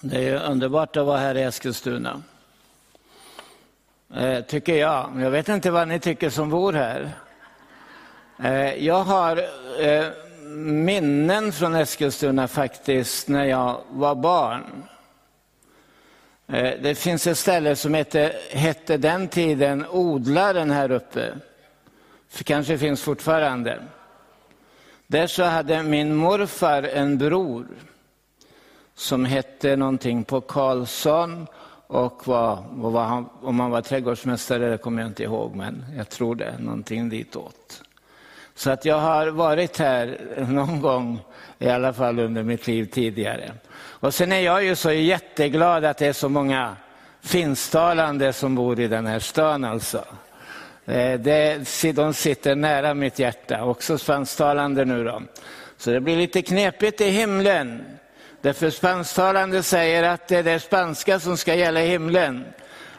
Det är underbart att vara här i Eskilstuna. Eh, tycker jag. Jag vet inte vad ni tycker som bor här. Eh, jag har eh, minnen från Eskilstuna faktiskt när jag var barn. Eh, det finns ett ställe som hette, hette den tiden Odlaren här uppe. Det kanske finns fortfarande. Där så hade min morfar en bror som hette någonting på Karlsson och var, var han, om han var trädgårdsmästare det kommer jag inte ihåg, men jag tror det, någonting ditåt. Så att jag har varit här någon gång, i alla fall under mitt liv tidigare. Och sen är jag ju så jätteglad att det är så många finsktalande som bor i den här stan alltså. Eh, det, de sitter nära mitt hjärta, också spansktalande nu då. Så det blir lite knepigt i himlen. Därför spansktalande säger att det är det spanska som ska gälla i himlen.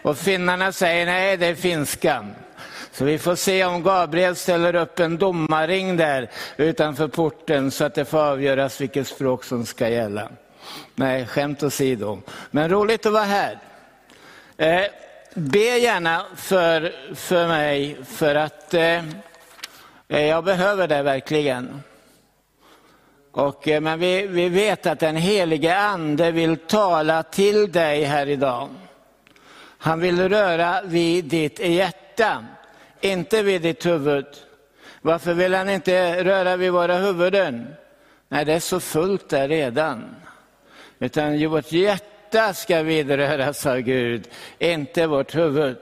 Och finnarna säger nej, det är finskan. Så vi får se om Gabriel ställer upp en domarring där utanför porten så att det får avgöras vilket språk som ska gälla. Nej, skämt åsido. Men roligt att vara här. Eh, be gärna för, för mig, för att eh, jag behöver det verkligen. Och, eh, men vi, vi vet att den helige ande vill tala till dig här idag. Han vill röra vid ditt hjärta, inte vid ditt huvud. Varför vill han inte röra vid våra huvuden? Nej, det är så fullt där redan. Utan vårt hjärta ska vidröras av Gud, inte vårt huvud.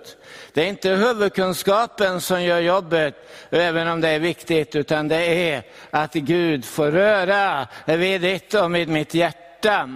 Det är inte huvudkunskapen som gör jobbet, även om det är viktigt, utan det är att Gud får röra vid ditt och vid mitt hjärta.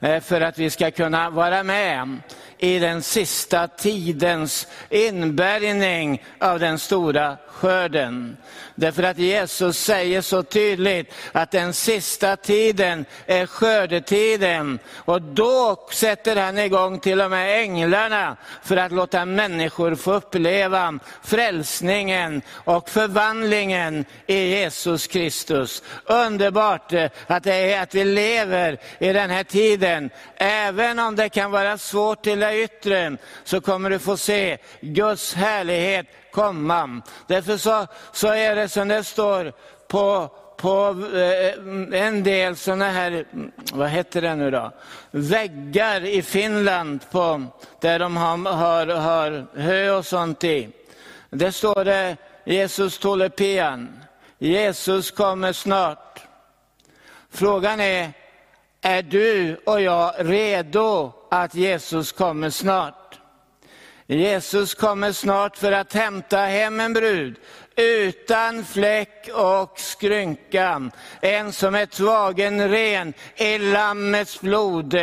Eh, för att vi ska kunna vara med i den sista tidens inbärgning av den stora skörden. Därför att Jesus säger så tydligt att den sista tiden är skördetiden. Och då sätter han igång till och med änglarna för att låta människor få uppleva frälsningen och förvandlingen i Jesus Kristus. Underbart att det är att vi lever i den här tiden. Även om det kan vara svårt till yttre så kommer du få se Guds härlighet komma. Därför så, så är det som det står på, på eh, en del sådana här, vad heter det nu då, väggar i Finland på, där de har, har, har hö och sånt i. Där står det Jesus Tolepian, Jesus kommer snart. Frågan är, är du och jag redo att Jesus kommer snart? Jesus kommer snart för att hämta hem en brud utan fläck och skrynka. En som är tvagen ren i Lammets blod.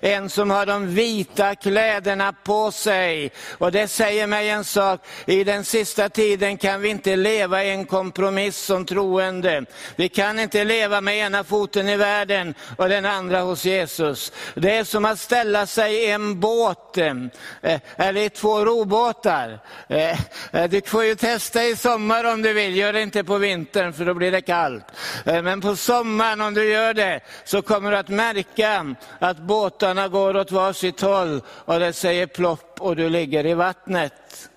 En som har de vita kläderna på sig. Och det säger mig en sak, i den sista tiden kan vi inte leva i en kompromiss som troende. Vi kan inte leva med ena foten i världen och den andra hos Jesus. Det är som att ställa sig i en båt, eh, eller i två robåtar. Eh, eh, du får ju testa i sommar sommar om du vill, gör det inte på vintern för då blir det kallt. Eh, men på sommaren om du gör det så kommer du att märka att båtarna går åt varsitt håll och det säger plopp och du ligger i vattnet.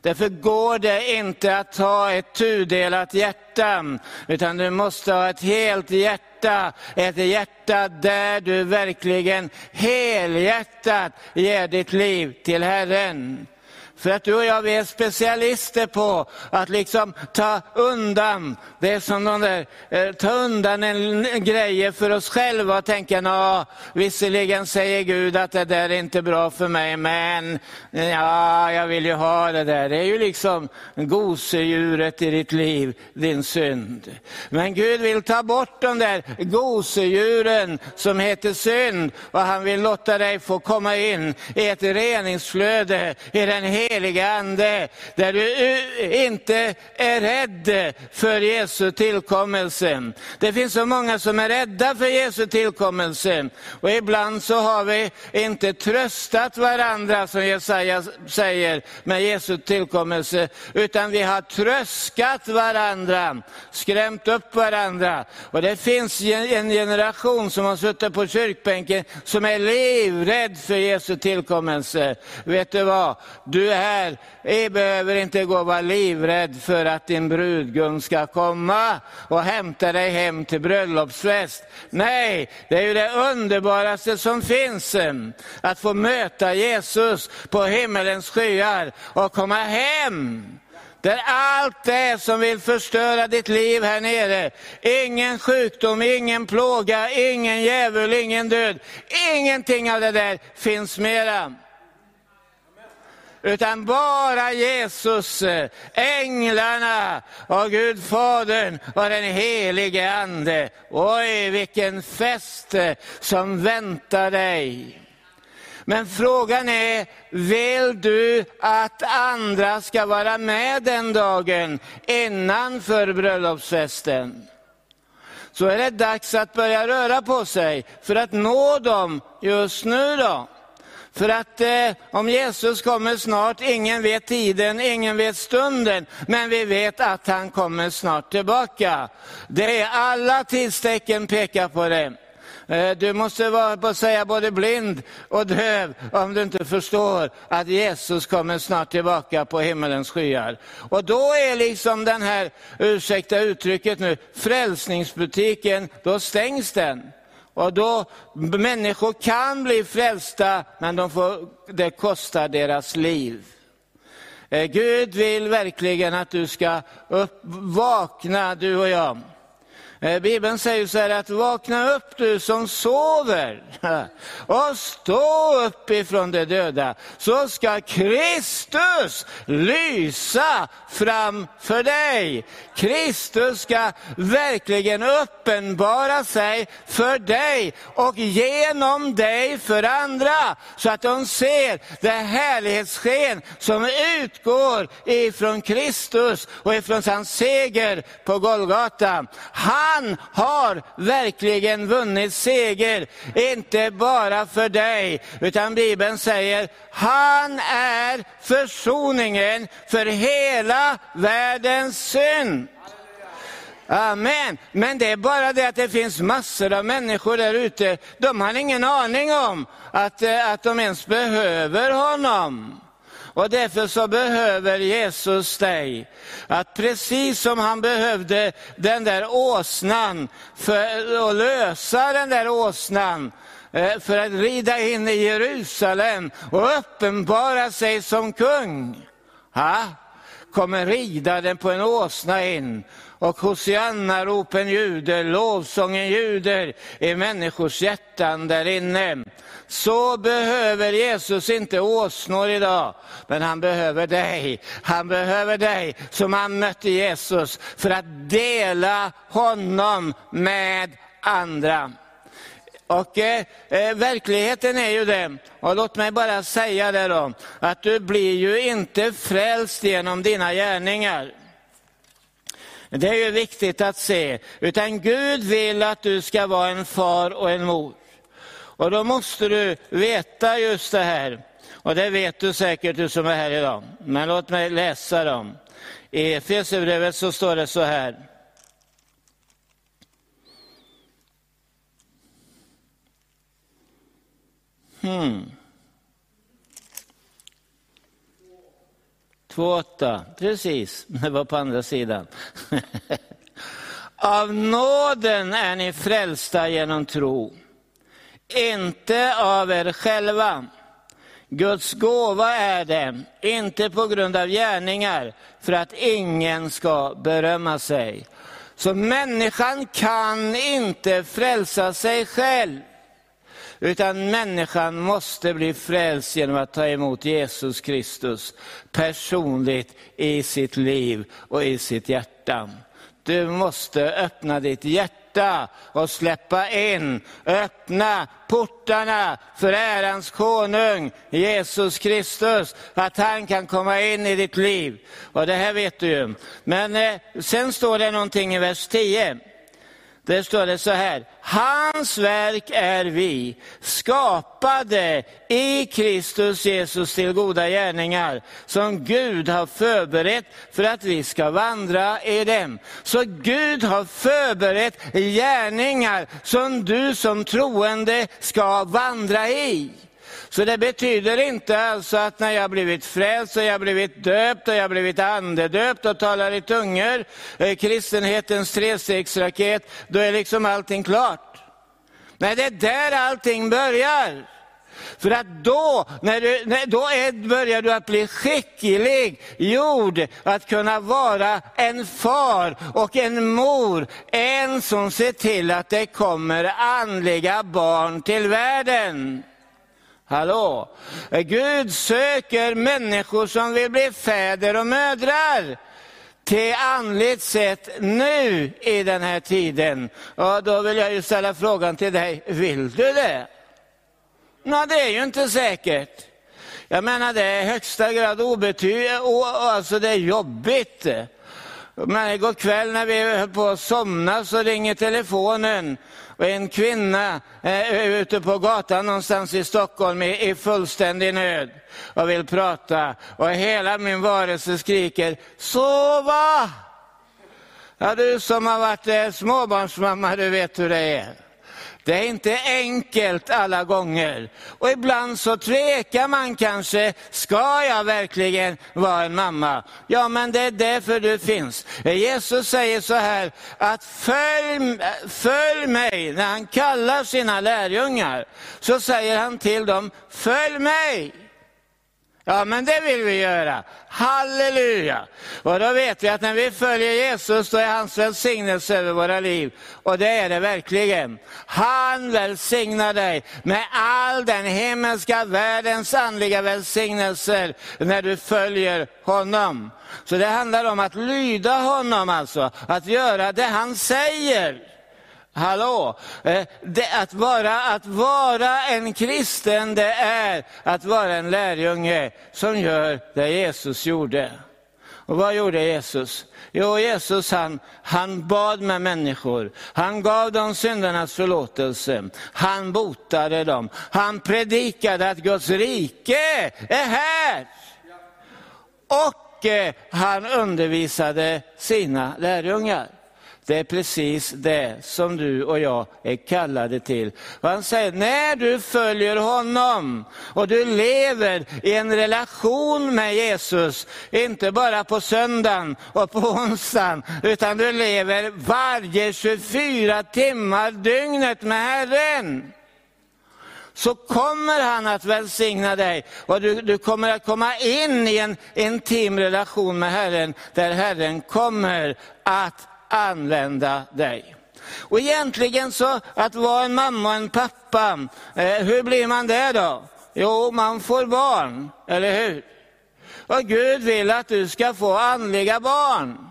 Därför går det inte att ha ett tudelat hjärta, utan du måste ha ett helt hjärta. Ett hjärta där du verkligen helhjärtat ger ditt liv till Herren. För att du och jag vi är specialister på att liksom ta undan, det är som de där, eh, ta undan en, en grejer för oss själva och tänka, Nå, visserligen säger Gud att det där är inte bra för mig, men ja, jag vill ju ha det där. Det är ju liksom gosedjuret i ditt liv, din synd. Men Gud vill ta bort de där gosedjuren som heter synd och han vill låta dig få komma in i ett reningsflöde, i den heliga heliga Ande, där du eh, inte är rädd för Jesu tillkommelse. Det finns så många som är rädda för Jesu tillkommelse. Och ibland så har vi inte tröstat varandra, som Jesaja säger, med Jesu tillkommelse, utan vi har tröskat varandra, skrämt upp varandra. Och det finns en generation som har suttit på kyrkbänken som är livrädd för Jesu tillkommelse. Vet du vad? Du det här. Vi behöver inte gå och vara livrädd för att din brudgum ska komma och hämta dig hem till bröllopsfest. Nej, det är ju det underbaraste som finns, att få möta Jesus på himmelens skyar och komma hem där allt det som vill förstöra ditt liv här nere, ingen sjukdom, ingen plåga, ingen djävul, ingen död, ingenting av det där finns mera. Utan bara Jesus, eh, änglarna och Gud Fadern och den helige Ande. Oj, vilken fest eh, som väntar dig. Men frågan är, vill du att andra ska vara med den dagen innanför bröllopsfesten? Så är det dags att börja röra på sig för att nå dem just nu då. För att eh, om Jesus kommer snart, ingen vet tiden, ingen vet stunden, men vi vet att han kommer snart tillbaka. Det är alla tidstecken pekar på det. Eh, du måste vara på att säga både blind och döv om du inte förstår att Jesus kommer snart tillbaka på himmelens skyar. Och då är liksom den här, ursäkta uttrycket nu, frälsningsbutiken, då stängs den. Och då, människor kan bli frälsta, men de får, det kostar deras liv. Eh, Gud vill verkligen att du ska upp, vakna, du och jag. Eh, Bibeln säger så här att vakna upp du som sover och stå upp ifrån de döda så ska Kristus lysa framför dig. Kristus ska verkligen uppenbara sig för dig och genom dig för andra så att de ser det härlighetssken som utgår ifrån Kristus och ifrån hans seger på Golgata. Han han har verkligen vunnit seger, inte bara för dig, utan Bibeln säger, han är försoningen för hela världens synd. Amen. Men det är bara det att det finns massor av människor där ute, de har ingen aning om att, eh, att de ens behöver honom. Och därför så behöver Jesus dig. Att precis som han behövde den där åsnan för att lösa den där åsnan, eh, för att rida in i Jerusalem och uppenbara sig som kung. Ha? Kommer ridaren på en åsna in och Hosianna-ropen ljuder, lovsången ljuder i människors hjärtan där inne. Så behöver Jesus inte åsnor idag, men han behöver dig. Han behöver dig som han mötte Jesus för att dela honom med andra. Och eh, eh verkligheten är ju det, och låt mig bara säga det då, att du blir ju inte frälst genom dina gärningar. Det är ju viktigt att se, utan Gud vill att du ska vara en far och en mor. Och då måste du veta just det här. Och det vet du säkert du som är här idag. Men låt mig läsa dem. I Efesierbrevet så står det så här. Hmm. 2.8, precis, det var på andra sidan. Av nåden är ni frälsta genom tro, inte av er själva. Guds gåva är det, inte på grund av gärningar, för att ingen ska berömma sig. Så människan kan inte frälsa sig själv. Utan människan måste bli frälst genom att ta emot Jesus Kristus personligt i sitt liv och i sitt hjärta. Du måste öppna ditt hjärta och släppa in, öppna portarna för ärans konung, Jesus Kristus, att han kan komma in i ditt liv. Och det här vet du ju. Men eh, sen står det någonting i vers 10. Där står det så här, hans verk är vi, skapade i Kristus Jesus till goda gärningar, som Gud har förberett för att vi ska vandra i dem. Så Gud har förberett gärningar som du som troende ska vandra i. Så det betyder inte alltså att när jag blivit frälst och jag blivit döpt och jag blivit andedöpt och talar i tungor, eh, kristenhetens trestegsraket, då är liksom allting klart. Nej, det är där allting börjar. För att då, när du, när, då är, börjar du att bli skicklig gjord att kunna vara en far och en mor, en som ser till att det kommer andliga barn till världen. Hallå! Eh, Gud söker människor som vill bli fäder och mödrar till andligt sett nu i den här tiden. Och då vill jag ju ställa frågan till dig, vill du det? Nej, det är ju inte säkert. Jag menar det är i högsta grad obetydligt, eh, alltså det är jobbigt. Men igår kväll när vi höll på att somna så ringer telefonen och en kvinna eh, är ute på gatan någonstans i Stockholm i, i fullständig nöd och vill prata. Och hela min varelse skriker, sova! Ja, du som har varit eh, småbarnsmamma, du vet hur det är. Det är inte enkelt alla gånger. Och ibland så tvekar man kanske, ska jag verkligen vara en mamma? Ja, men det är därför du finns. Jesus säger så här, att följ, följ mig, när han kallar sina lärjungar, så säger han till dem, följ mig. Ja, men det vill vi göra. Halleluja! Och då vet vi att när vi följer Jesus, då är hans välsignelse över våra liv. Och det är det verkligen. Han välsignar dig med all den himmelska världens andliga välsignelser när du följer honom. Så det handlar om att lyda honom alltså, att göra det han säger. Hallå! Eh, det, att, vara, att vara en kristen, det är att vara en lärjunge som gör det Jesus gjorde. Och vad gjorde Jesus? Jo, Jesus han, han bad med människor. Han gav dem syndernas förlåtelse. Han botade dem. Han predikade att Guds rike är här. Och eh, han undervisade sina lärjungar. Det är precis det som du och jag är kallade till. Och han säger, när du följer honom och du lever i en relation med Jesus, inte bara på söndagen och på onsdagen, utan du lever varje 24 timmar dygnet med Herren så kommer han att välsigna dig och du, du kommer att komma in i en intim relation med Herren, där Herren kommer att använda dig. Och egentligen så, att vara en mamma och en pappa, eh, hur blir man det då? Jo, man får barn, eller hur? Och Gud vill att du ska få andliga barn.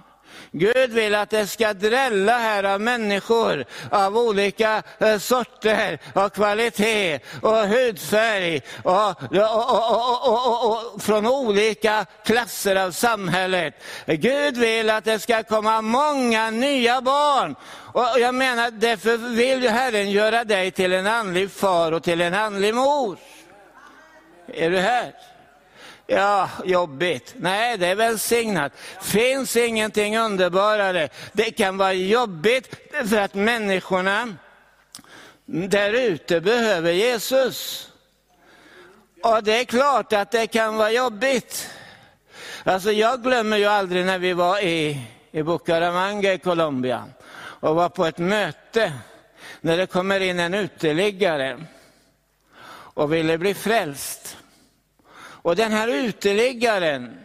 Gud vill att det ska drälla här av människor av olika eh, sorter och kvalitet och hudfärg och, och, och, och, från olika klasser av samhället. Gud vill att det ska komma många nya barn. Och jag menar, därför vill Herren göra dig till en andlig far och till en andlig mor. Är du här? Ja, jobbigt. Nej, det är välsignat. Finns ingenting underbarare. Det kan vara jobbigt för att människorna där ute behöver Jesus. Och det är klart att det kan vara jobbigt. Alltså jag glömmer ju aldrig när vi var i, i Bucaramanga i Colombia och var på ett möte när det kommer in en uteliggare och ville bli frälst. Och den här uteliggaren,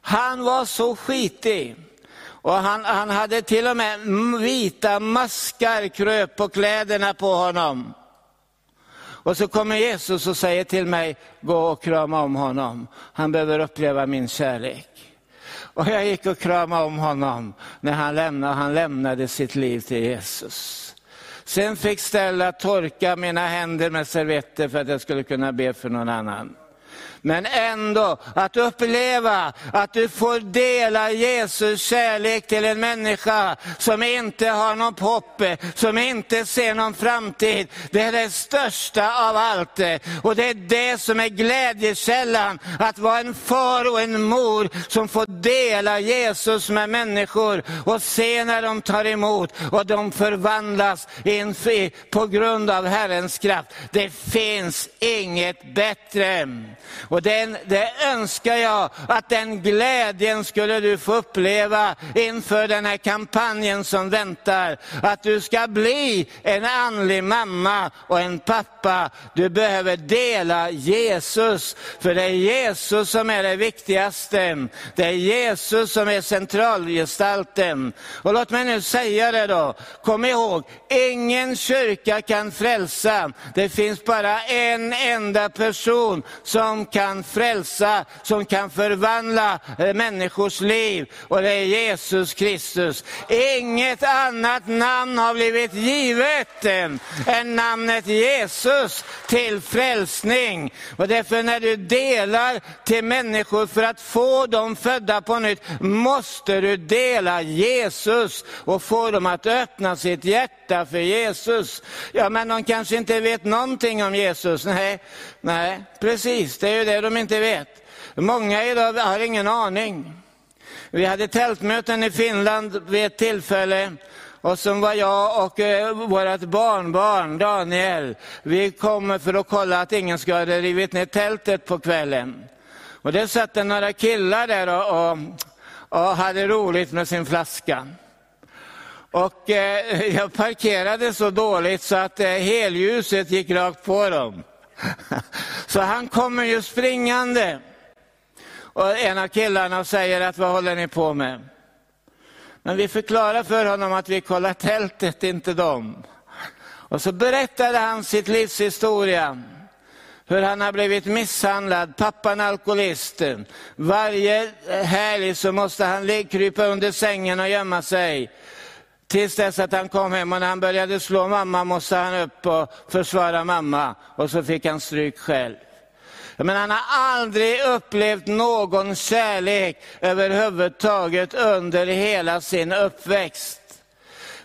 han var så skitig. Och han, han hade till och med vita maskar kröp på kläderna på honom. Och så kommer Jesus och säger till mig, gå och krama om honom. Han behöver uppleva min kärlek. Och jag gick och kramade om honom när han lämnade, han lämnade sitt liv till Jesus. Sen fick Stella torka mina händer med servetter för att jag skulle kunna be för någon annan. Men ändå att uppleva att du får dela Jesus kärlek till en människa som inte har något hopp, som inte ser någon framtid. Det är det största av allt. Och det är det som är glädjekällan, att vara en far och en mor som får dela Jesus med människor och se när de tar emot och de förvandlas på grund av Herrens kraft. Det finns inget bättre. Och den, det önskar jag att den glädjen skulle du få uppleva inför den här kampanjen som väntar. Att du ska bli en andlig mamma och en pappa. Du behöver dela Jesus, för det är Jesus som är det viktigaste. Det är Jesus som är centralgestalten. Och låt mig nu säga det då, kom ihåg, ingen kyrka kan frälsa. Det finns bara en enda person som kan kan frälsa, som kan förvandla eh, människors liv. Och det är Jesus Kristus. Inget annat namn har blivit givet än namnet Jesus till frälsning. Och därför när du delar till människor för att få dem födda på nytt, måste du dela Jesus och få dem att öppna sitt hjärta för Jesus. Ja, men de kanske inte vet någonting om Jesus. Nej, nej precis, det är ju det de inte vet. Många idag har ingen aning. Vi hade tältmöten i Finland vid ett tillfälle och så var jag och eh, vårt barnbarn Daniel, vi kom för att kolla att ingen skulle ha rivit ner tältet på kvällen. Och det satt några killar där och, och, och hade roligt med sin flaska. Och eh, jag parkerade så dåligt så att eh, helljuset gick rakt på dem. Så han kommer ju springande. Och en av killarna säger att vad håller ni på med? Men vi förklarar för honom att vi kollar tältet, inte dem. Och så berättade han sitt livs historia. Hur han har blivit misshandlad, pappan alkoholist. Varje helg så måste han krypa under sängen och gömma sig. Tills dess att han kom hem och när han började slå mamma måste han upp och försvara mamma. Och så fick han stryk själv. Men han har aldrig upplevt någon kärlek överhuvudtaget under hela sin uppväxt.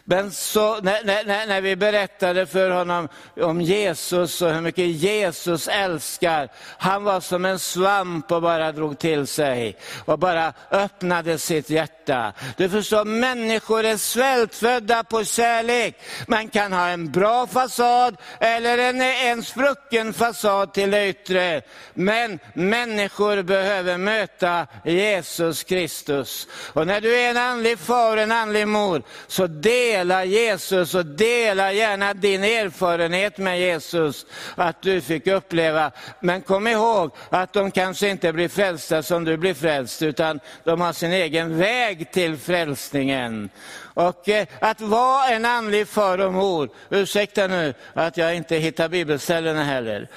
Men så, när, när, när, vi berättade för honom om Jesus och hur mycket Jesus älskar, han var som en svamp och bara drog till sig och bara öppnade sitt hjärta. Du förstår, människor är svältfödda på kärlek. Man kan ha en bra fasad eller en, en sprucken fasad till det yttre. Men människor behöver möta Jesus Kristus. Och när du är en andlig far och en andlig mor, så det dela Jesus och dela gärna din erfarenhet med Jesus, att du fick uppleva. Men kom ihåg att de kanske inte blir frälsta som du blir frälst, utan de har sin egen väg till frälsningen. Och eh, att vara en andlig far och mor, ursäkta nu att jag inte hittar bibelställena heller.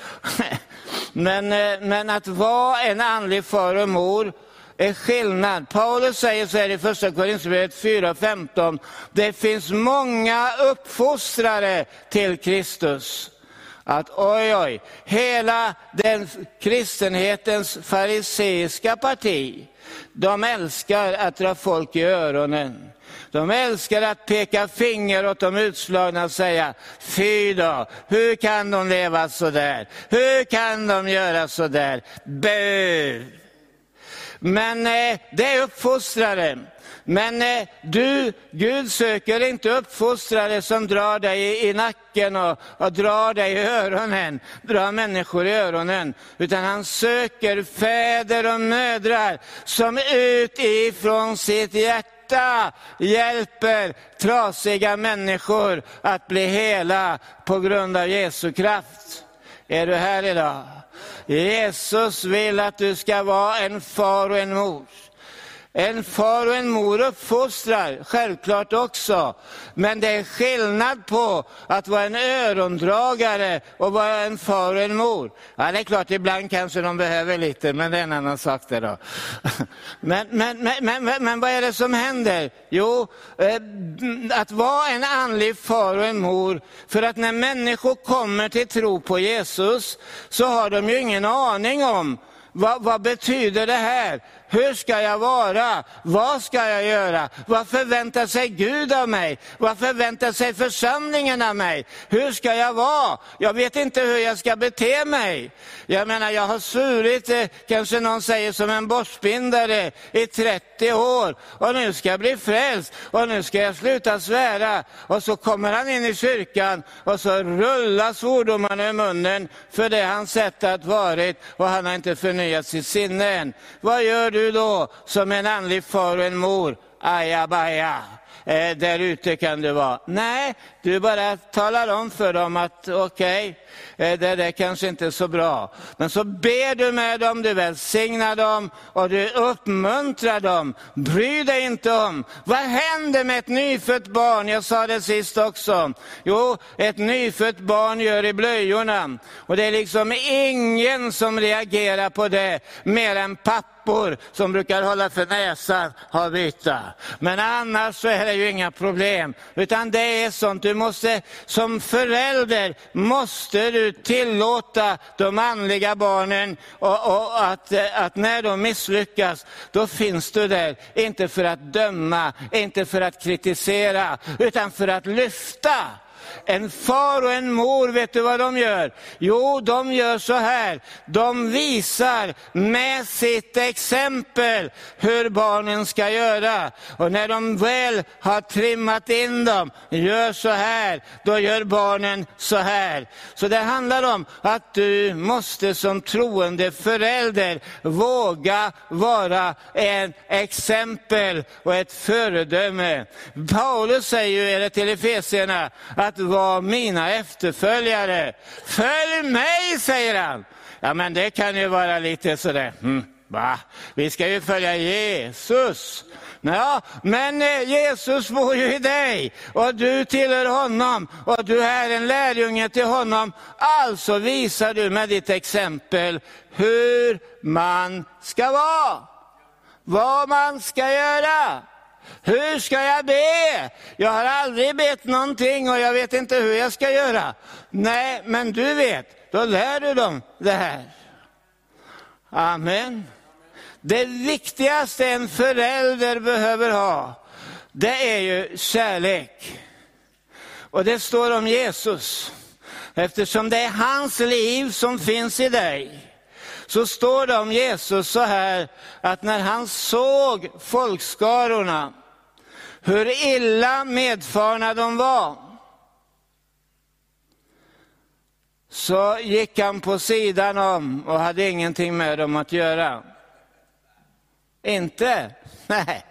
men, eh, men att vara en andlig far och mor är skillnad. Paulus säger så här i första Korinthierbrevet 4.15. Det finns många uppfostrare till Kristus. Att oj, oj, hela den kristenhetens fariseiska parti, de älskar att dra folk i öronen. De älskar att peka finger åt de utslagna och säga, fy då, hur kan de leva så där? Hur kan de göra så där? Bu! Men eh, det är uppfostrare. Men eh, du, Gud söker inte uppfostrare som drar dig i, i nacken och, och, drar dig i öronen, drar människor i öronen. Utan han söker fäder och mödrar som utifrån sitt hjärta hjälper trasiga människor att bli hela på grund av Jesu kraft. Är du här idag? Jesus vill att du ska vara en far och en mor. En far och en mor uppfostrar, självklart också. Men det är skillnad på att vara en örondragare och vara en far och en mor. Ja, det är klart, ibland kanske de behöver lite, men det är en annan sak det då. Men, men, men, men, men vad är det som händer? Jo, eh, att vara en andlig far och en mor, för att när människor kommer till tro på Jesus, så har de ju ingen aning om vad, vad, betyder det här? Hur ska jag vara? Vad ska jag göra? Vad förväntar sig Gud av mig? Vad förväntar sig församlingen av mig? Hur ska jag vara? Jag vet inte hur jag ska bete mig. Jag menar, jag har svurit, eh, kanske någon säger som en borstbindare i 30 år. Och nu ska jag bli frälst och nu ska jag sluta svära. Och så kommer han in i kyrkan och så rullar svordomarna i munnen för det hans sätt att varit och han har inte förnyat sitt sinne än. Vad gör du du då som en andlig far och en mor? Ajabaja. Eh, där ute kan du vara. Nej, du bara talar om för dem att okej, okay, eh, det där kanske inte är så bra. Men så ber du med dem, du välsignar dem och du uppmuntrar dem. Bry dig inte om, vad händer med ett nyfött barn? Jag sa det sist också. Jo, ett nyfött barn gör i blöjorna. Och det är liksom ingen som reagerar på det mer än pappa pappor som brukar hålla för näsan har byta. Men annars så är det ju inga problem. Utan det är sånt du måste, som förälder måste du tillåta de andliga barnen och, och att, att när de misslyckas, då finns du där. Inte för att döma, inte för att kritisera, utan för att lyfta. En far och en mor, vet du vad de gör? Jo, de gör så här. De visar med sitt exempel hur barnen ska göra. Och när de väl har trimmat in dem, gör så här, då gör barnen så här. Så det handlar om att du måste som troende förälder våga vara ett exempel och ett föredöme. Paulus säger ju till Efesierna att var mina efterföljare. Följ mig, säger han. Ja, men det kan ju vara lite sådär, mm, va? Vi ska ju följa Jesus. Ja, men eh, Jesus bor ju i dig och du tillhör honom och du är en lärjunge till honom. Alltså visar du med ditt exempel hur man ska vara. Vad man ska göra. Hur ska jag be? Jag har aldrig bett någonting och jag vet inte hur jag ska göra. Nej, men du vet, då lär du dem det här. Amen. Det viktigaste en förälder behöver ha, det är ju kärlek. Och det står om Jesus. Eftersom det är hans liv som finns i dig, så står det om Jesus så här, att när han såg folkskarorna, hur illa medfarna de var, så gick han på sidan om och hade ingenting med dem att göra. Inte? Nej,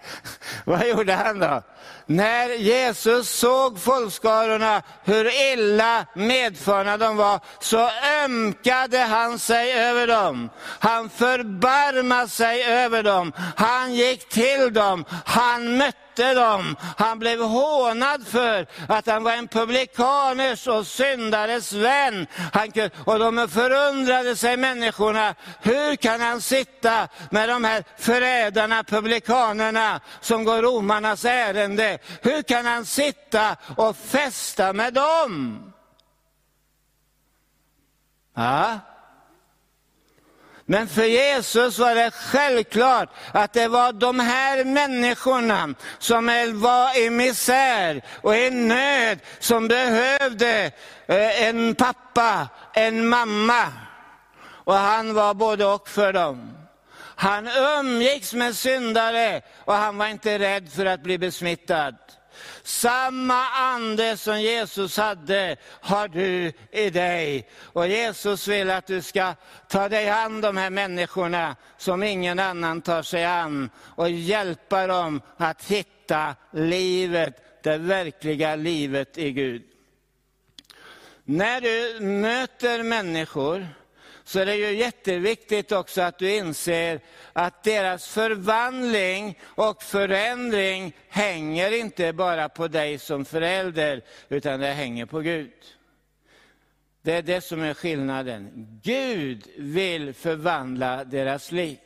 vad gjorde han då? När Jesus såg folkskarorna, hur illa medförna de var, så ömkade han sig över dem. Han förbarmade sig över dem. Han gick till dem. Han mötte dem. Han blev hånad för att han var en publikaners och syndares vän. Han, och de förundrade sig människorna. Hur kan han sitta med de här förrädarna, publikanerna, som går romarnas ärende? Hur kan han sitta och festa med dem? Ja. Men för Jesus var det självklart att det var de här människorna som var i misär och i nöd, som behövde eh, en pappa, en mamma. Och han var både och för dem. Han umgicks med syndare och han var inte rädd för att bli besmittad. Samma ande som Jesus hade har du i dig. Och Jesus vill att du ska ta dig an de här människorna som ingen annan tar sig an och hjälpa dem att hitta livet, det verkliga livet i Gud. När du möter människor så är det ju jätteviktigt också att du inser att deras förvandling och förändring hänger inte bara på dig som förälder, utan det hänger på Gud. Det är det som är skillnaden. Gud vill förvandla deras liv.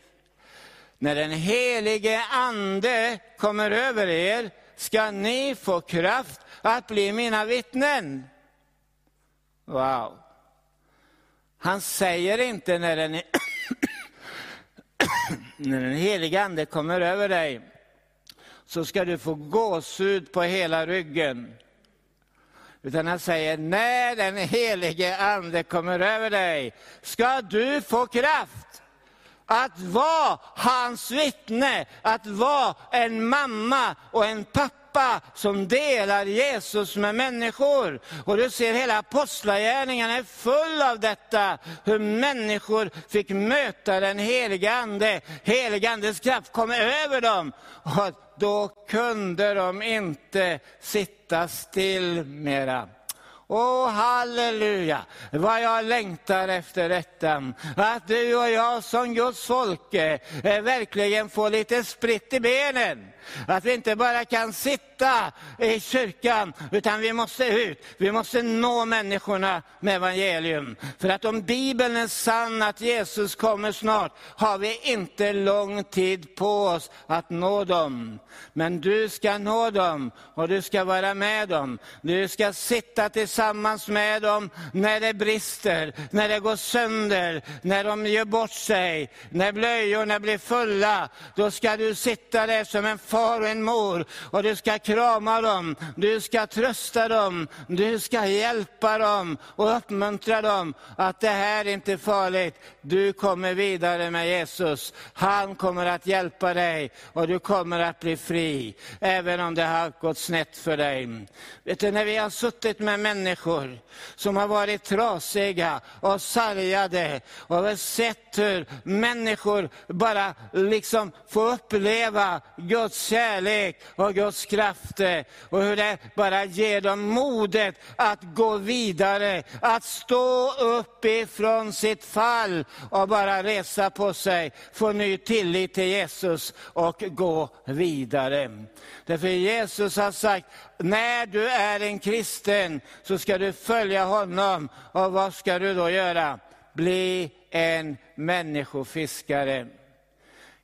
När den helige Ande kommer över er ska ni få kraft att bli mina vittnen. Wow. Han säger inte när den, när den heliga Ande kommer över dig så ska du få gåshud på hela ryggen. Utan han säger, när den helige Ande kommer över dig ska du få kraft att vara hans vittne, att vara en mamma och en pappa pappa som delar Jesus med människor. Och du ser hela apostlagärningarna är full av detta. Hur människor fick möta den heliga Ande. Heliga Andes kraft kom över dem. Och då kunde de inte sitta still mera. Åh, halleluja, vad jag längtar efter detta. Att du och jag som Guds folk eh, verkligen får lite spritt i benen. Att vi inte bara kan sitta i kyrkan, utan vi måste ut. Vi måste nå människorna med evangelium. För att om Bibeln är sann, att Jesus kommer snart, har vi inte lång tid på oss att nå dem. Men du ska nå dem och du ska vara med dem. Du ska sitta tillsammans med dem när det brister, när det går sönder, när de gör bort sig, när blöjorna blir fulla. Då ska du sitta där som en far och en mor och du ska krama dem, du ska trösta dem, du ska hjälpa dem och uppmuntra dem att det här är inte farligt. Du kommer vidare med Jesus. Han kommer att hjälpa dig och du kommer att bli fri, även om det har gått snett för dig. Vet du, när vi har suttit med människor som har varit trasiga och sargade och har sett hur människor bara liksom får uppleva Guds kärlek och Guds kraft Eh, och hur det bara ger dem modet att gå vidare, att stå upp ifrån sitt fall och bara resa på sig, få ny tillit till Jesus och gå vidare. Därför Jesus har sagt, när du är en kristen så ska du följa honom. Och vad ska du då göra? Bli en människofiskare.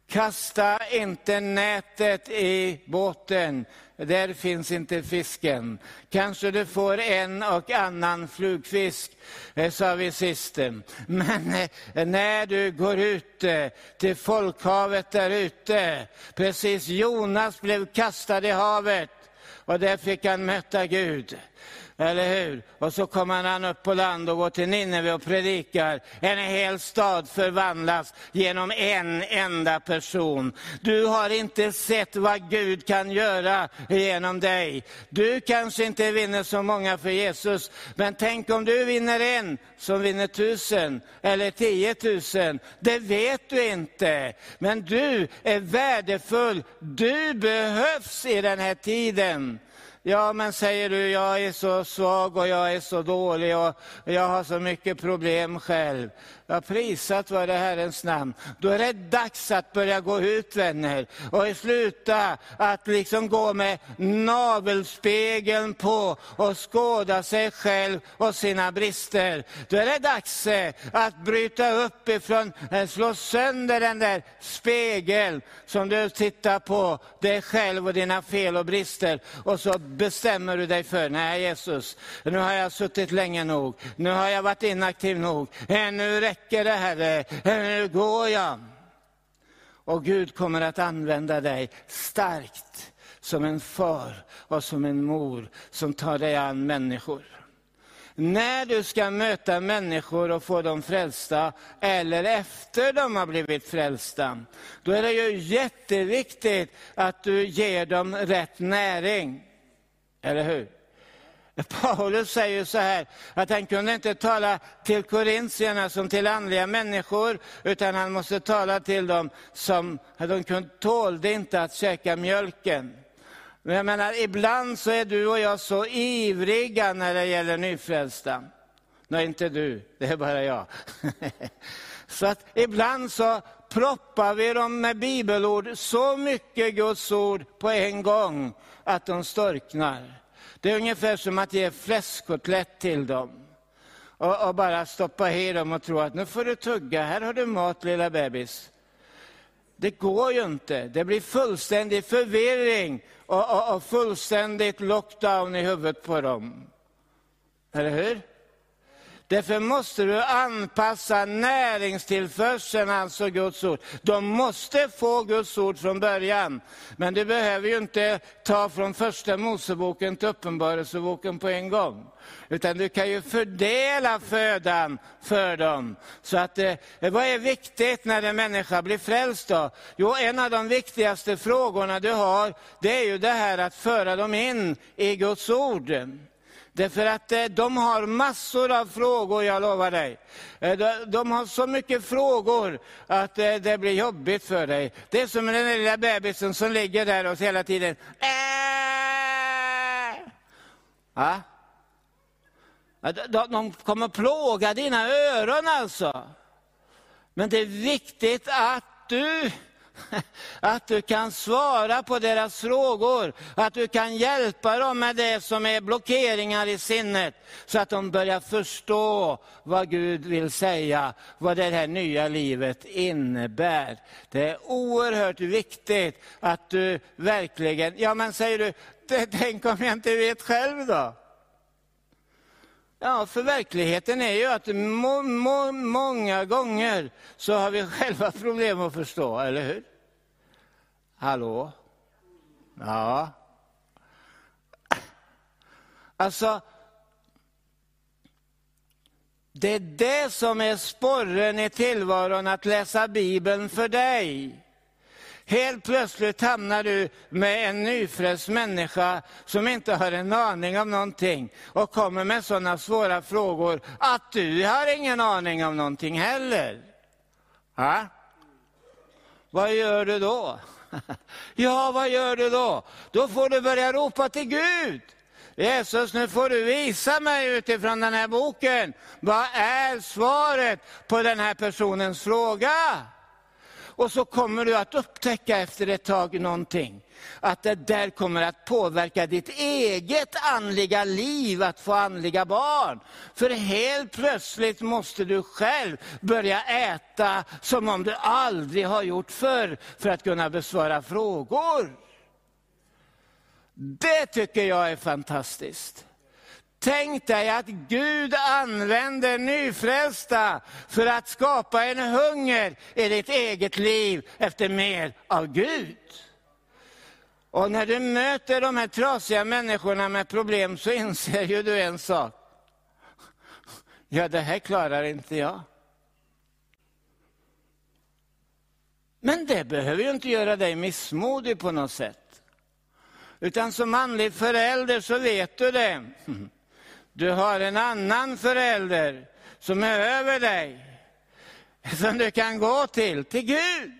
Kasta inte nätet i båten, där finns inte fisken. Kanske du får en och annan flugfisk, eh, sa vi sist. Men eh, när du går ut eh, till folkhavet där ute, precis Jonas blev kastad i havet, och där fick han möta Gud. Eller hur? Och så kommer han upp på land och går till Nineve och predikar. En hel stad förvandlas genom en enda person. Du har inte sett vad Gud kan göra genom dig. Du kanske inte vinner så många för Jesus, men tänk om du vinner en som vinner tusen eller tiotusen. Det vet du inte. Men du är värdefull. Du behövs i den här tiden. Ja, men säger du, jag är så svag och jag är så dålig och jag har så mycket problem själv. Ja, prisat vare Herrens namn. Då är det dags att börja gå ut vänner och sluta att liksom gå med navelspegeln på och skåda sig själv och sina brister. Då är det dags eh, att bryta upp ifrån, eh, slå sönder den där spegeln som du tittar på, dig själv och dina fel och brister. Och så bestämmer du dig för, nej Jesus, nu har jag suttit länge nog, nu har jag varit inaktiv nog, eh, nu räcker räcker det Herre, nu går jag. Och Gud kommer att använda dig starkt som en far och som en mor som tar dig an människor. När du ska möta människor och få dem frälsta, eller efter de har blivit frälsta, då är det ju jätteviktigt att du ger dem rätt näring. Eller hur? Paulus säger så här, att han kunde inte tala till korintierna som till andliga människor, utan han måste tala till dem som, de tålde inte att käka mjölken. Men jag menar, ibland så är du och jag så ivriga när det gäller nyfrälsta. Nej, inte du, det är bara jag. så att ibland så proppar vi dem med bibelord, så mycket Guds ord på en gång, att de storknar. Det är ungefär som att ge fläskkotlett till dem. Och, och, bara stoppa i dem och tro att nu får du tugga, här har du mat lilla bebis. Det går ju inte. Det blir fullständig förvirring och, och, och fullständigt lockdown i huvudet på dem. Eller hur? Därför måste du anpassa näringstillförseln, alltså Guds ord. De måste få Guds ord från början. Men du behöver ju inte ta från första Moseboken till Uppenbarelseboken på en gång. Utan du kan ju fördela födan för dem. Så att, eh, vad är viktigt när en människa blir frälst då? Jo, en av de viktigaste frågorna du har, det är ju det här att föra dem in i Guds ord. Därför att eh, de har massor av frågor, jag lovar dig. Eh, de har så mycket frågor att eh, det blir jobbigt för dig. Det är som den lilla bebisen som ligger där och hela tiden äh! ja? De kommer plåga dina öron alltså. Men det är viktigt att du Att du kan svara på deras frågor, att du kan hjälpa dem med det som är blockeringar i sinnet, så att de börjar förstå vad Gud vill säga, vad det här nya livet innebär. Det är oerhört viktigt att du verkligen, ja men säger du, tänk om jag inte vet själv då? Ja, för verkligheten är ju att må, må, många gånger så har vi själva problem att förstå, eller hur? Hallå? Ja. Alltså, det är det som är sporren i tillvaron att läsa Bibeln för dig. Helt plötsligt hamnar du med en nyfrälst människa som inte har en aning om någonting och kommer med sådana svåra frågor att du har ingen aning om någonting heller. Ha? Vad gör du då? ja, vad gör du då? Då får du börja ropa till Gud. Jesus, nu får du visa mig utifrån den här boken, vad är svaret på den här personens fråga? Och så kommer du att upptäcka efter ett tag någonting. Att det där kommer att påverka ditt eget andliga liv, att få andliga barn. För helt plötsligt måste du själv börja äta som om du aldrig har gjort förr, för att kunna besvara frågor. Det tycker jag är fantastiskt. Tänk dig att Gud använder nyfrälsta för att skapa en hunger i ditt eget liv efter mer av Gud. Och när du möter de här trasiga människorna med problem så inser ju du en sak. Ja, det här klarar inte jag. Men det behöver ju inte göra dig missmodig på något sätt. Utan som manlig förälder så vet du det. Du har en annan förälder som är över dig, som du kan gå till, till Gud.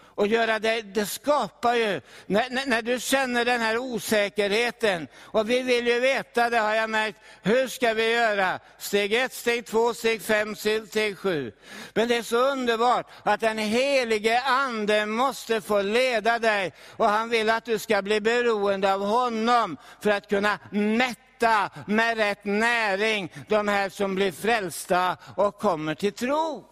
Och göra det, det skapar ju, när, när, när, du känner den här osäkerheten, och vi vill ju veta, det har jag märkt, hur ska vi göra? Steg ett, steg två, steg fem, steg sju. Men det är så underbart att den helige ande måste få leda dig, och han vill att du ska bli beroende av honom för att kunna mätta mätta med rätt näring de här som blir frälsta och kommer till tro.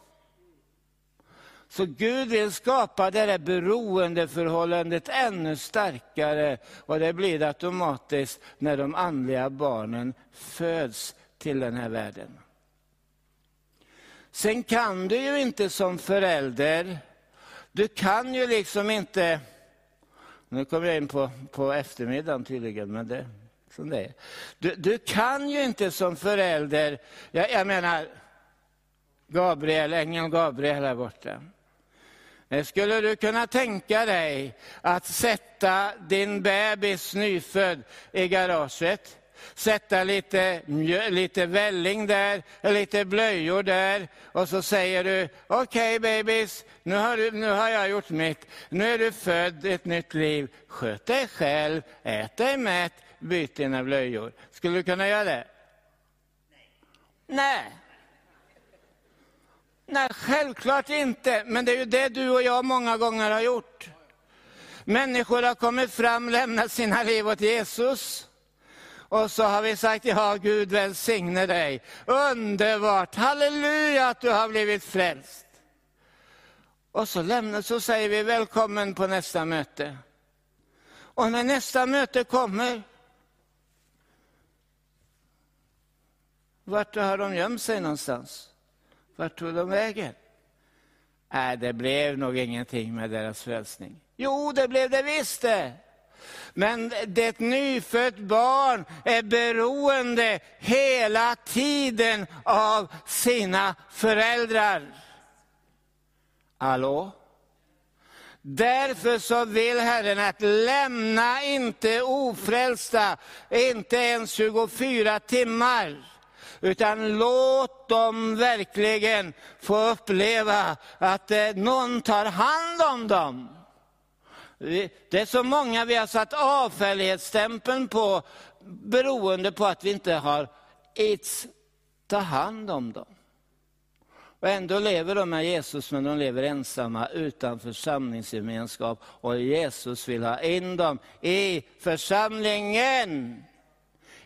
Så Gud vill skapa det där beroendeförhållandet ännu starkare och det blir det automatiskt när de andliga barnen föds till den här världen. Sen kan du ju inte som förälder, du kan ju liksom inte, nu kommer jag in på, på eftermiddagen tydligen, men det som det är. Du, du kan ju inte som förälder, jag, jag menar Gabriel, ängeln Gabriel här borta. Eh, skulle du kunna tänka dig att sätta din bebis nyfödd i garaget? Sätta lite, lite välling där, lite blöjor där och så säger du, okej okay, bebis, nu har, du, nu har jag gjort mitt. Nu är du född ett nytt liv. Sköt dig själv, ät dig mätt, byt dina blöjor. Skulle du kunna göra det? Nej. Nej, självklart inte. Men det är ju det du och jag många gånger har gjort. Människor har kommit fram, lämnat sina liv åt Jesus. Och så har vi sagt, ja Gud välsigne dig. Underbart, halleluja att du har blivit frälst. Och så, lämnar, så säger vi välkommen på nästa möte. Och när nästa möte kommer, vart har de gömt sig någonstans? Vart tog de vägen? Nej, det blev nog ingenting med deras frälsning. Jo, det blev det visst det. Men det nyfött barn är beroende hela tiden av sina föräldrar. Hallå? Därför så vill Herren att lämna inte ofrälsta, inte ens 24 timmar. Utan låt dem verkligen få uppleva att eh, någon tar hand om dem. Det är så många vi har satt avfällighetsstämpeln på beroende på att vi inte har it's ta hand om dem. Och ändå lever de med Jesus, men de lever ensamma utan församlingsgemenskap. Och Jesus vill ha in dem i församlingen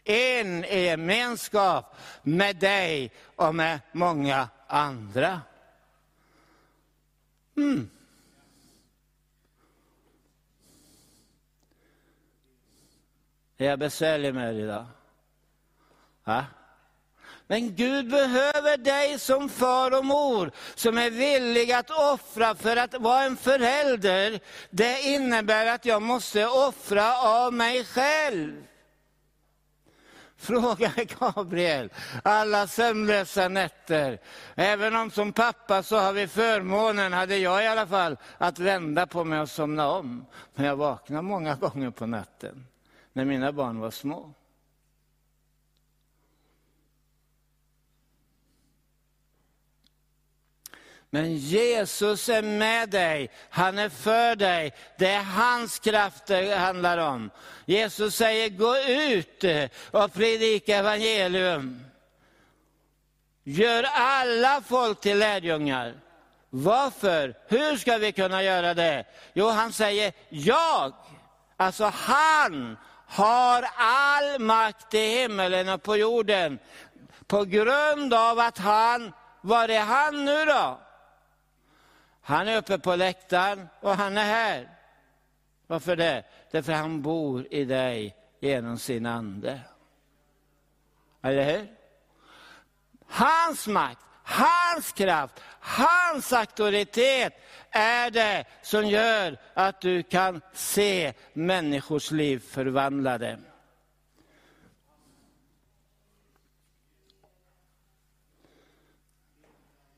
en i gemenskap med dig och med många andra. Mm. Är jag besvärlig med det idag? Ja? Men Gud behöver dig som far och mor, som är villig att offra för att vara en förälder. Det innebär att jag måste offra av mig själv. Fråga Gabriel, alla sömnlösa nätter. Även om som pappa så har vi förmånen, hade jag i alla fall, att vända på mig och somna om. Men jag vaknade många gånger på natten, när mina barn var små. Men Jesus är med dig, han är för dig. Det är hans kraft det handlar om. Jesus säger, gå ut och predika evangelium. Gör alla folk till lärjungar. Varför? Hur ska vi kunna göra det? Jo, han säger, jag, alltså han, har all makt i himmelen och på jorden. På grund av att han, var är han nu då? Han är uppe på läktaren och han är här. Varför det? Därför han bor i dig genom sin ande. Eller hur? Hans makt, hans kraft, hans auktoritet är det som gör att du kan se människors liv förvandlade.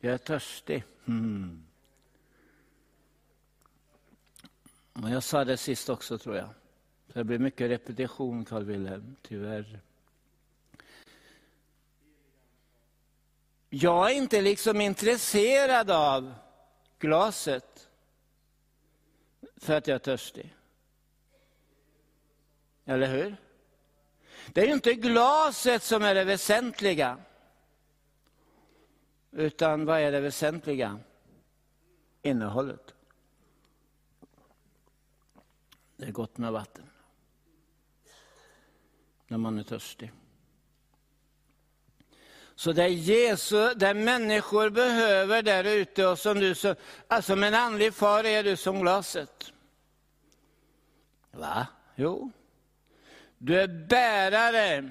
Jag är törstig. Mm. Jag sa det sist också tror jag. Det blir mycket repetition Carl Wilhelm, tyvärr. Jag är inte liksom intresserad av glaset för att jag är törstig. Eller hur? Det är ju inte glaset som är det väsentliga. Utan vad är det väsentliga? Innehållet. Det är gott med vatten. När man är törstig. Så det är Jesus, det människor behöver där ute och som du, som, alltså en andlig far är du som glaset. Va? Jo. Du är bärare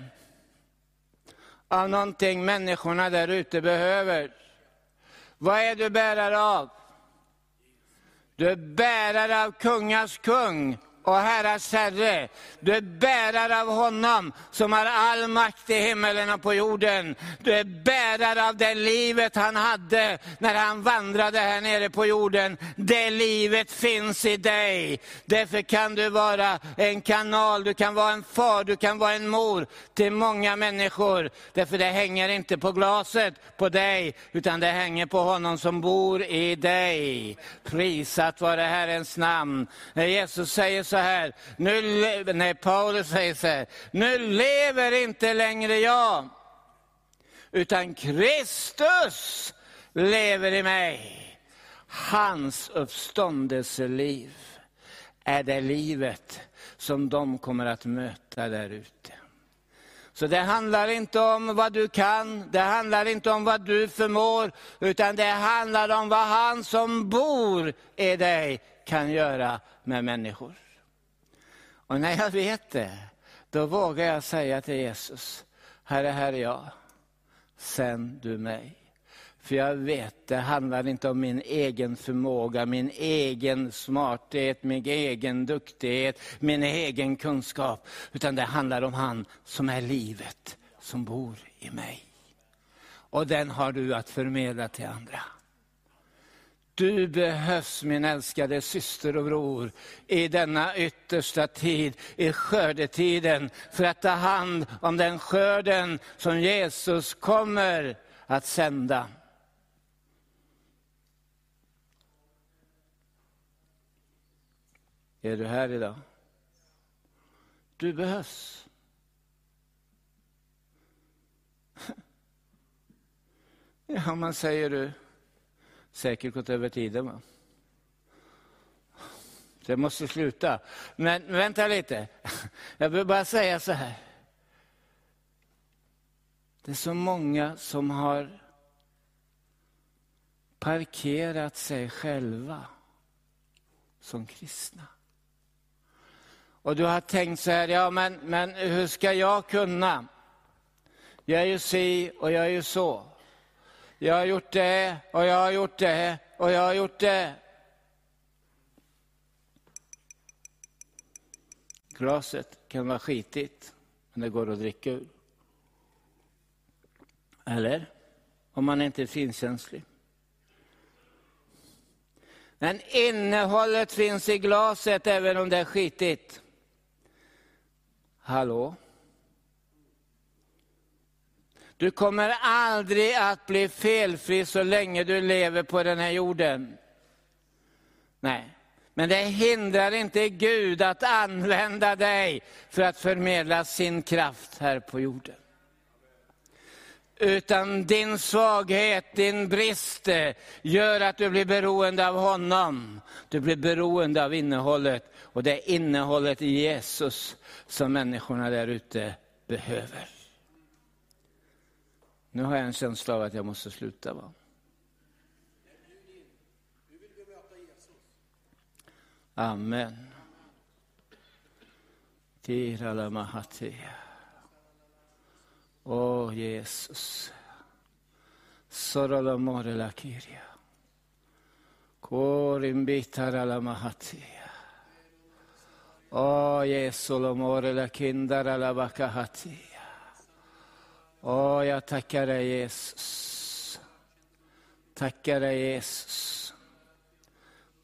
av någonting människorna där ute behöver. Vad är du bärare av? Du är bärare av kungars kung och herrars herre. Du är bärare av honom som har all makt i himmelen och på jorden. Du är bärare av det livet han hade när han vandrade här nere på jorden. Det livet finns i dig. Därför kan du vara en kanal, du kan vara en far, du kan vara en mor till många människor. Därför det hänger inte på glaset på dig, utan det hänger på honom som bor i dig. Prisat vare Herrens namn. När Jesus säger så här, nu, nej Paulus säger så här, nu lever inte längre jag, utan Kristus lever i mig. Hans uppståndelseliv är det livet som de kommer att möta där ute. Så det handlar inte om vad du kan, det handlar inte om vad du förmår, utan det handlar om vad han som bor i dig kan göra med människor. Och när jag vet det, då vågar jag säga till Jesus, Herre, här är jag, sänd du mig. För jag vet, det handlar inte om min egen förmåga, min egen smarthet, min egen duktighet, min egen kunskap. Utan det handlar om han som är livet, som bor i mig. Och den har du att förmedla till andra. Du behövs min älskade syster och bror i denna yttersta tid, i skördetiden, för att ta hand om den skörden som Jesus kommer att sända. Är du här idag? Du behövs. Ja, man säger du, säkert gått över tiden va? Det måste sluta. Men vänta lite, jag vill bara säga så här. Det är så många som har parkerat sig själva som kristna. Och du har tänkt så här, ja men, men hur ska jag kunna? Jag är ju si och jag är ju så. Jag har gjort det och jag har gjort det och jag har gjort det. Glaset kan vara skitigt, men det går att dricka ur. Eller? Om man inte är finkänslig. Men innehållet finns i glaset även om det är skitigt. Hallå? Du kommer aldrig att bli felfri så länge du lever på den här jorden. Nej, men det hindrar inte Gud att använda dig för att förmedla sin kraft här på jorden. Utan din svaghet, din brist eh, gör att du blir beroende av honom. Du blir beroende av innehållet och det är innehållet i Jesus som människorna där ute behöver. Nu har jag en känsla av att jag måste sluta. Va? Amen. Tirala Åh oh, Jesus. Sorolamore la kiria. La mahati. Åh oh, Jesulomore la kindara la bakahatia. Åh, oh, jag tackar dig Jesus. Tackar dig Jesus.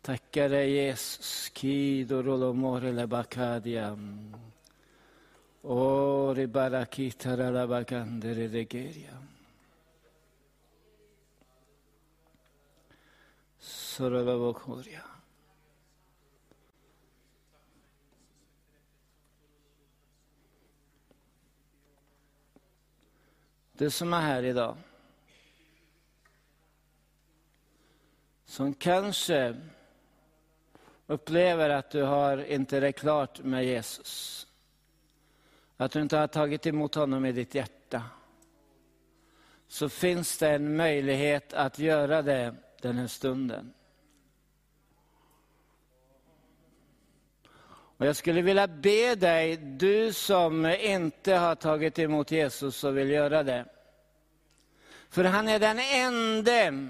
Tackar dig Jesus. Kidorolomore la bakadiam. Ori barakitara la bagandere regeria. Sorolavokoria. Du som är här idag, som kanske upplever att du har inte det klart med Jesus. Att du inte har tagit emot honom i ditt hjärta. Så finns det en möjlighet att göra det den här stunden. Och jag skulle vilja be dig, du som inte har tagit emot Jesus och vill göra det. För han är den ende,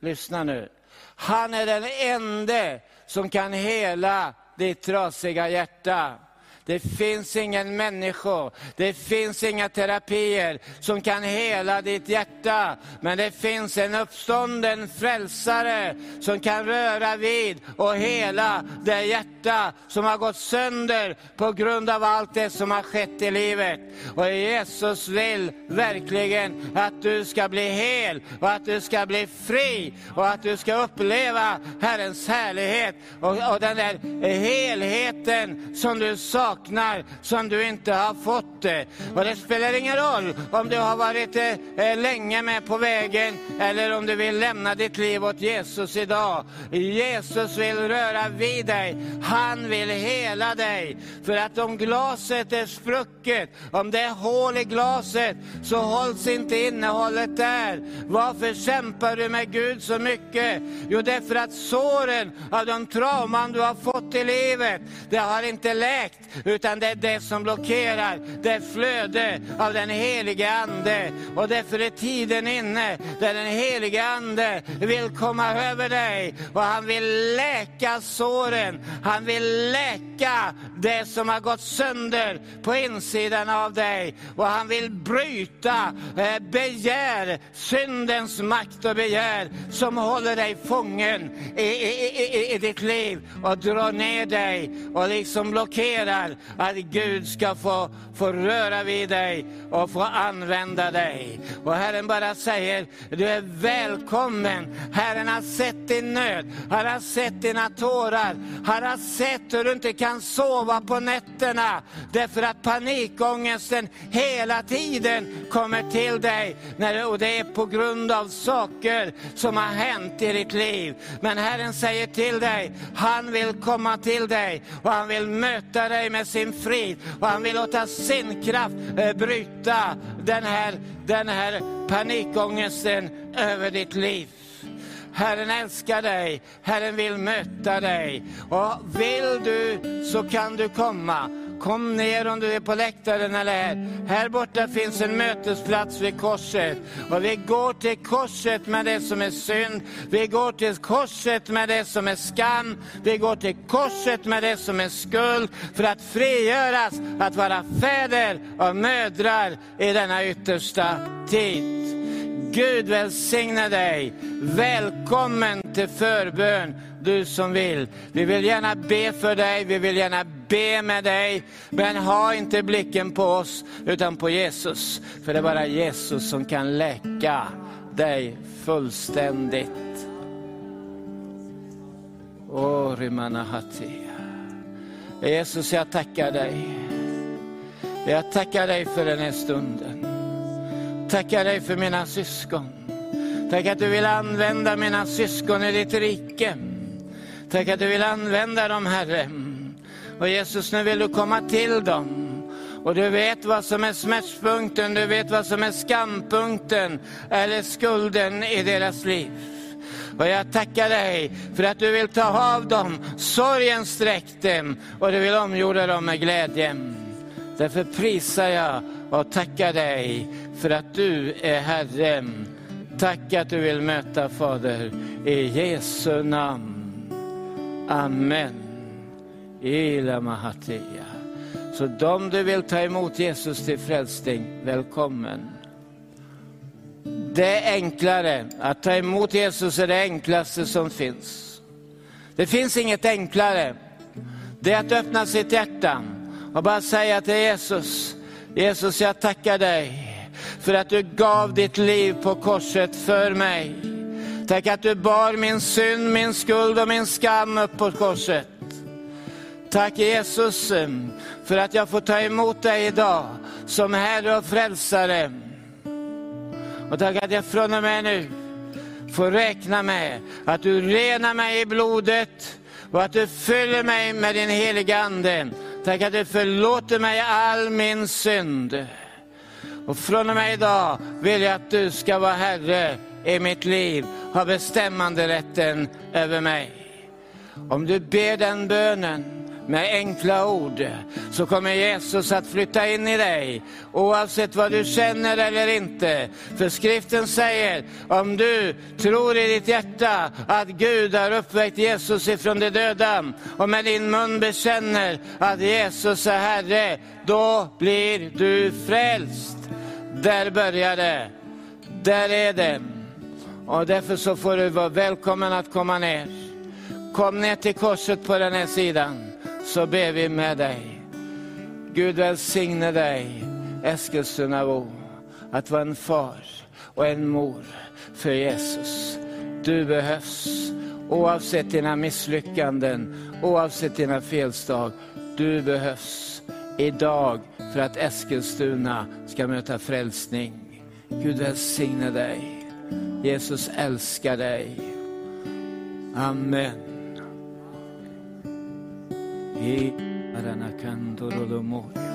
lyssna nu, han är den ende som kan hela ditt trasiga hjärta. Det finns ingen människa, det finns inga terapier som kan hela ditt hjärta. Men det finns en uppstånden frälsare som kan röra vid och hela det hjärta som har gått sönder på grund av allt det som har skett i livet. Och Jesus vill verkligen att du ska bli hel och att du ska bli fri och att du ska uppleva Herrens härlighet och, och den där helheten som du saknar saknar som du inte har fått det. Och det spelar ingen roll om du har varit eh, eh, länge med på vägen eller om du vill lämna ditt liv åt Jesus idag. Jesus vill röra vid dig. Han vill hela dig. För att om glaset är sprucket, om det är hål i glaset, så hålls inte innehållet där. Varför kämpar du med Gud så mycket? Jo, det är för att såren av de trauman du har fått i livet, det har inte läkt, utan det är det som blockerar. Det flöde av den helige Ande. Och därför är tiden inne där den helige Ande vill komma över dig och han vill läka såren. Han vill läka det som har gått sönder på insidan av dig. Och han vill bryta eh, begär, syndens makt och begär som håller dig fången i, i, i, i ditt liv och drar ner dig och liksom blockerar att Gud ska få, få röra vid dig och få använda dig. Och Herren bara säger, du är välkommen. Herren har sett din nöd, han har sett dina tårar, han har sett hur du inte kan sova på nätterna därför att panikångesten hela tiden kommer till dig. När, och det är på grund av saker som har hänt i ditt liv. Men Herren säger till dig, han vill komma till dig och han vill möta dig med sin frid och han vill låta sin kraft eh, bryta den här, den här panikångesten över ditt liv. Herren älskar dig, Herren vill möta dig. Och vill du så kan du komma. Kom ner om du är på läktaren eller här. Här borta finns en mötesplats vid korset. Och vi går till korset med det som är synd. Vi går till korset med det som är skam. Vi går till korset med det som är skuld. För att frigöras, att vara fäder och mödrar i denna yttersta tid. Gud välsigne dig. Välkommen till förbön, du som vill. Vi vill gärna be för dig, vi vill gärna be med dig. Men ha inte blicken på oss, utan på Jesus. För det är bara Jesus som kan läka dig fullständigt. Oh, Jesus, jag tackar dig. Jag tackar dig för den här stunden. Tackar dig för mina syskon. Tack att du vill använda mina syskon i ditt rike. Tack att du vill använda dem, Herre. Och Jesus, nu vill du komma till dem. Och du vet vad som är smärtpunkten, du vet vad som är skampunkten eller skulden i deras liv. Och jag tackar dig för att du vill ta av dem sorgen sträck dem och du vill omgjorda dem med glädje. Därför prisar jag och tackar dig för att du är Herre. Tack att du vill möta Fader i Jesu namn. Amen. Ila Så de du vill ta emot Jesus till frälsning, välkommen. Det är enklare, att ta emot Jesus är det enklaste som finns. Det finns inget enklare. Det är att öppna sitt hjärta och bara säga till Jesus, Jesus jag tackar dig för att du gav ditt liv på korset för mig. Tack att du bar min synd, min skuld och min skam upp på korset. Tack Jesus eh, för att jag får ta emot dig idag som Herre och Frälsare. Och tack att jag från och med nu får räkna med att du renar mig i blodet och att du fyller mig med din heliga Ande. Tack att du förlåter mig all min synd. Och från och med idag vill jag att du ska vara Herre i mitt liv, ha bestämmanderätten över mig. Om du ber den bönen med enkla ord så kommer Jesus att flytta in i dig oavsett vad du känner eller inte. För skriften säger om du tror i ditt hjärta att Gud har uppväckt Jesus ifrån de döda och med din mun bekänner att Jesus är Herre, då blir du frälst. Där börjar det. Där är det. Och därför så får du vara välkommen att komma ner. Kom ner till korset på den här sidan, så ber vi med dig. Gud välsigne dig, Eskilstunabo, att vara en far och en mor för Jesus. Du behövs, oavsett dina misslyckanden, oavsett dina felstag. Du behövs. idag för att Eskilstuna ska möta frälsning. Gud välsigne dig. Jesus älskar dig. Amen. I Aranakandorolomo.